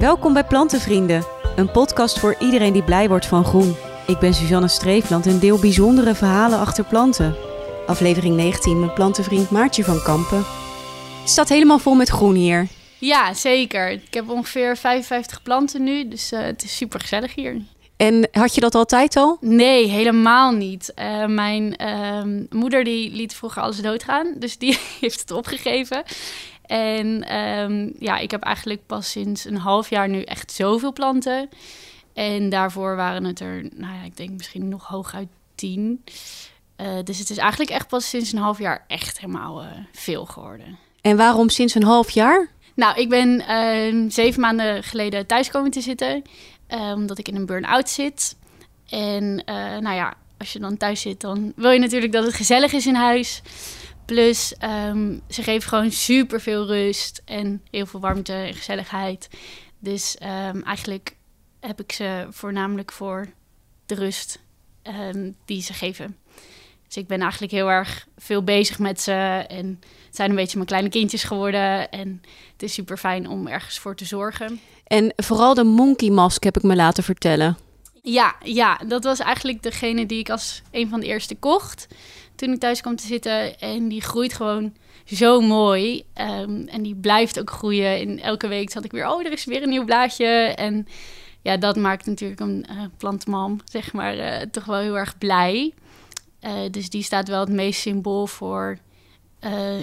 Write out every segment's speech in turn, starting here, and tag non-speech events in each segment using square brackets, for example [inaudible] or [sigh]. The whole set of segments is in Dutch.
Welkom bij Plantenvrienden, een podcast voor iedereen die blij wordt van groen. Ik ben Suzanne Streefland en deel bijzondere verhalen achter planten. Aflevering 19 met plantenvriend Maartje van Kampen. Het staat helemaal vol met groen hier. Ja, zeker. Ik heb ongeveer 55 planten nu, dus uh, het is super gezellig hier. En had je dat altijd al? Nee, helemaal niet. Uh, mijn uh, moeder die liet vroeger alles doodgaan, dus die [laughs] heeft het opgegeven. En um, ja, ik heb eigenlijk pas sinds een half jaar nu echt zoveel planten. En daarvoor waren het er, nou ja, ik denk misschien nog hooguit tien. Uh, dus het is eigenlijk echt pas sinds een half jaar echt helemaal uh, veel geworden. En waarom sinds een half jaar? Nou, ik ben uh, zeven maanden geleden thuis komen te zitten. omdat ik in een burn-out zit. En nou ja, als je dan thuis zit, dan wil je natuurlijk dat het gezellig is in huis. Plus, um, ze geven gewoon super veel rust en heel veel warmte en gezelligheid. Dus um, eigenlijk heb ik ze voornamelijk voor de rust um, die ze geven. Dus ik ben eigenlijk heel erg veel bezig met ze. En het zijn een beetje mijn kleine kindjes geworden. En het is super fijn om ergens voor te zorgen. En vooral de monkey mask heb ik me laten vertellen. Ja, ja, dat was eigenlijk degene die ik als een van de eerste kocht toen ik thuis kwam te zitten. En die groeit gewoon zo mooi. Um, en die blijft ook groeien. In elke week zat ik weer, oh, er is weer een nieuw blaadje. En ja, dat maakt natuurlijk een uh, plantman, zeg maar, uh, toch wel heel erg blij. Uh, dus die staat wel het meest symbool voor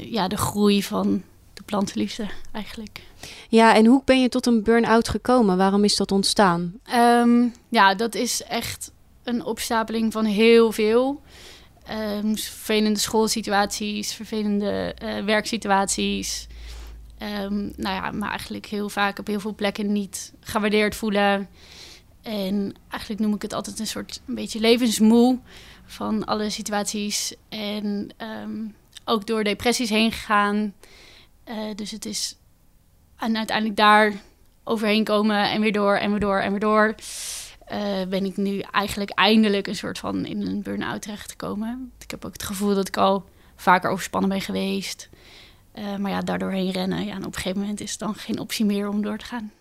ja, de groei van de plantenliefde eigenlijk. Ja, en hoe ben je tot een burn-out gekomen? Waarom is dat ontstaan? Um, ja, dat is echt een opstapeling van heel veel. Um, vervelende schoolsituaties, vervelende uh, werksituaties. Um, nou ja, maar eigenlijk heel vaak op heel veel plekken niet gewaardeerd voelen. En eigenlijk noem ik het altijd een soort een beetje levensmoe van alle situaties. En um, ook door depressies heen gegaan. Uh, dus het is en uiteindelijk daar overheen komen en weer door en weer door en weer door. Uh, ben ik nu eigenlijk eindelijk een soort van in een burn-out terechtgekomen. Ik heb ook het gevoel dat ik al vaker overspannen ben geweest. Uh, maar ja, daardoor heen rennen. Ja, en op een gegeven moment is het dan geen optie meer om door te gaan.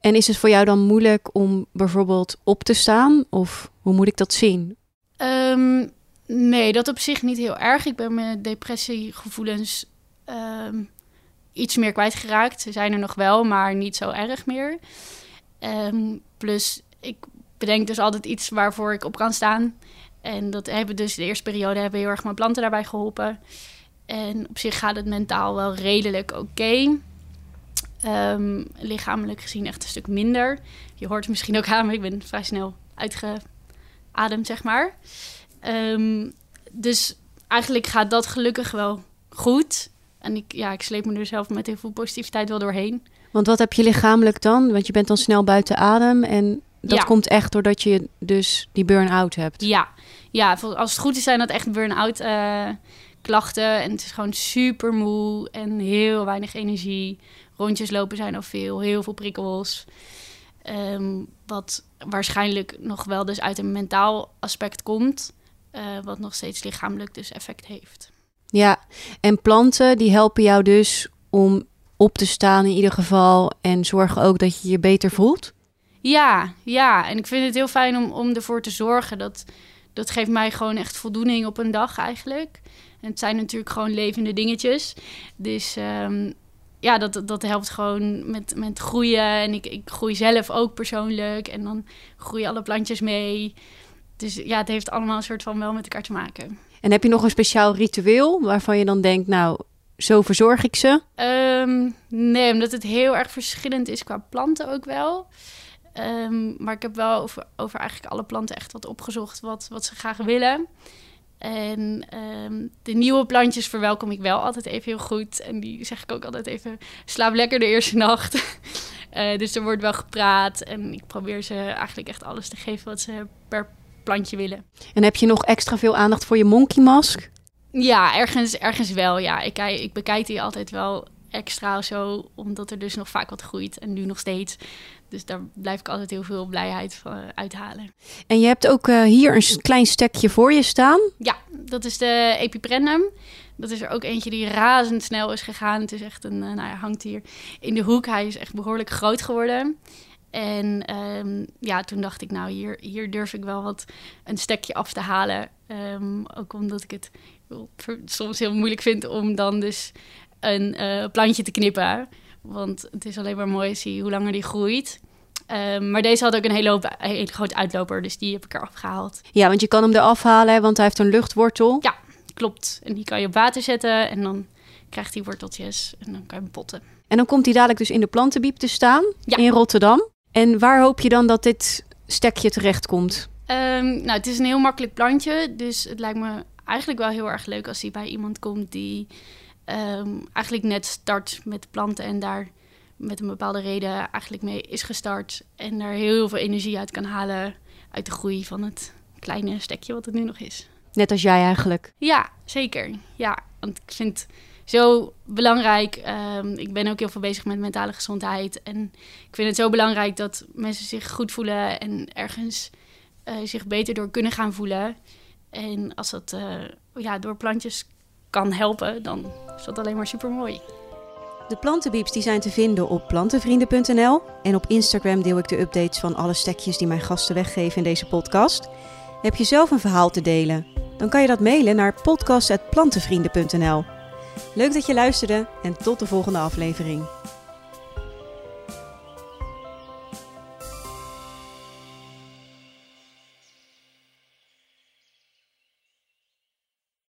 En is het voor jou dan moeilijk om bijvoorbeeld op te staan? Of hoe moet ik dat zien? Um, nee, dat op zich niet heel erg. Ik ben mijn depressiegevoelens um, iets meer kwijtgeraakt. Ze zijn er nog wel, maar niet zo erg meer. Um, plus, ik bedenk dus altijd iets waarvoor ik op kan staan. En dat hebben dus de eerste periode hebben heel erg mijn planten daarbij geholpen. En op zich gaat het mentaal wel redelijk oké. Um, lichamelijk gezien echt een stuk minder. Je hoort het misschien ook aan, maar ik ben vrij snel uitgeademd, zeg maar. Um, dus eigenlijk gaat dat gelukkig wel goed. En ik, ja, ik sleep me er zelf met heel veel positiviteit wel doorheen. Want wat heb je lichamelijk dan? Want je bent dan snel buiten adem en dat ja. komt echt doordat je dus die burn-out hebt. Ja. ja, als het goed is zijn dat echt burn-out uh, klachten. En het is gewoon super moe en heel weinig energie. Rondjes lopen zijn al veel, heel veel prikkels. Um, wat waarschijnlijk nog wel dus uit een mentaal aspect komt. Uh, wat nog steeds lichamelijk dus effect heeft. Ja, en planten die helpen jou dus om op te staan in ieder geval. En zorgen ook dat je je beter voelt. Ja, ja. En ik vind het heel fijn om, om ervoor te zorgen. Dat, dat geeft mij gewoon echt voldoening op een dag eigenlijk. En het zijn natuurlijk gewoon levende dingetjes. Dus um, ja, dat, dat helpt gewoon met, met groeien. En ik, ik groei zelf ook persoonlijk. En dan groeien alle plantjes mee. Dus ja, het heeft allemaal een soort van wel met elkaar te maken. En heb je nog een speciaal ritueel waarvan je dan denkt, nou, zo verzorg ik ze? Um, nee, omdat het heel erg verschillend is qua planten ook wel. Um, maar ik heb wel over, over eigenlijk alle planten echt wat opgezocht wat, wat ze graag willen. En um, de nieuwe plantjes verwelkom ik wel altijd even heel goed. En die zeg ik ook altijd even, slaap lekker de eerste nacht. uh, [laughs] dus er wordt wel gepraat. En ik probeer ze eigenlijk echt alles te geven wat ze per plantje willen. En heb je nog extra veel aandacht voor je monkey mask? Ja, ergens, ergens wel. Ja, ik, ik bekijk die altijd wel extra of zo, omdat er dus nog vaak wat groeit en nu nog steeds. Dus daar blijf ik altijd heel veel blijheid van uh, uithalen. En je hebt ook uh, hier een klein stekje voor je staan. Ja, dat is de Epiprennum. Dat is er ook eentje die razendsnel is gegaan. Het is echt een, uh, nou ja, hangt hier in de hoek. Hij is echt behoorlijk groot geworden. En um, ja, toen dacht ik, nou, hier, hier durf ik wel wat een stekje af te halen. Um, ook omdat ik het soms heel moeilijk vind om dan dus een uh, plantje te knippen. Want het is alleen maar mooi zie hoe langer die groeit. Um, maar deze had ook een hele, hoop, een hele grote uitloper, dus die heb ik eraf gehaald. Ja, want je kan hem eraf halen, want hij heeft een luchtwortel. Ja, klopt. En die kan je op water zetten en dan krijgt hij worteltjes en dan kan je hem potten. En dan komt hij dadelijk dus in de plantenbiep te staan ja. in Rotterdam. En waar hoop je dan dat dit stekje terecht komt? Um, nou, het is een heel makkelijk plantje, dus het lijkt me eigenlijk wel heel erg leuk als hij bij iemand komt die um, eigenlijk net start met planten en daar met een bepaalde reden eigenlijk mee is gestart en daar heel veel energie uit kan halen uit de groei van het kleine stekje wat het nu nog is. Net als jij eigenlijk. Ja, zeker. Ja, want ik vind zo belangrijk. Um, ik ben ook heel veel bezig met mentale gezondheid. En ik vind het zo belangrijk dat mensen zich goed voelen en ergens uh, zich beter door kunnen gaan voelen. En als dat uh, ja, door plantjes kan helpen, dan is dat alleen maar super mooi. De plantenbieps die zijn te vinden op plantenvrienden.nl. En op Instagram deel ik de updates van alle stekjes die mijn gasten weggeven in deze podcast. Heb je zelf een verhaal te delen? Dan kan je dat mailen naar podcast.plantenvrienden.nl. Leuk dat je luisterde en tot de volgende aflevering.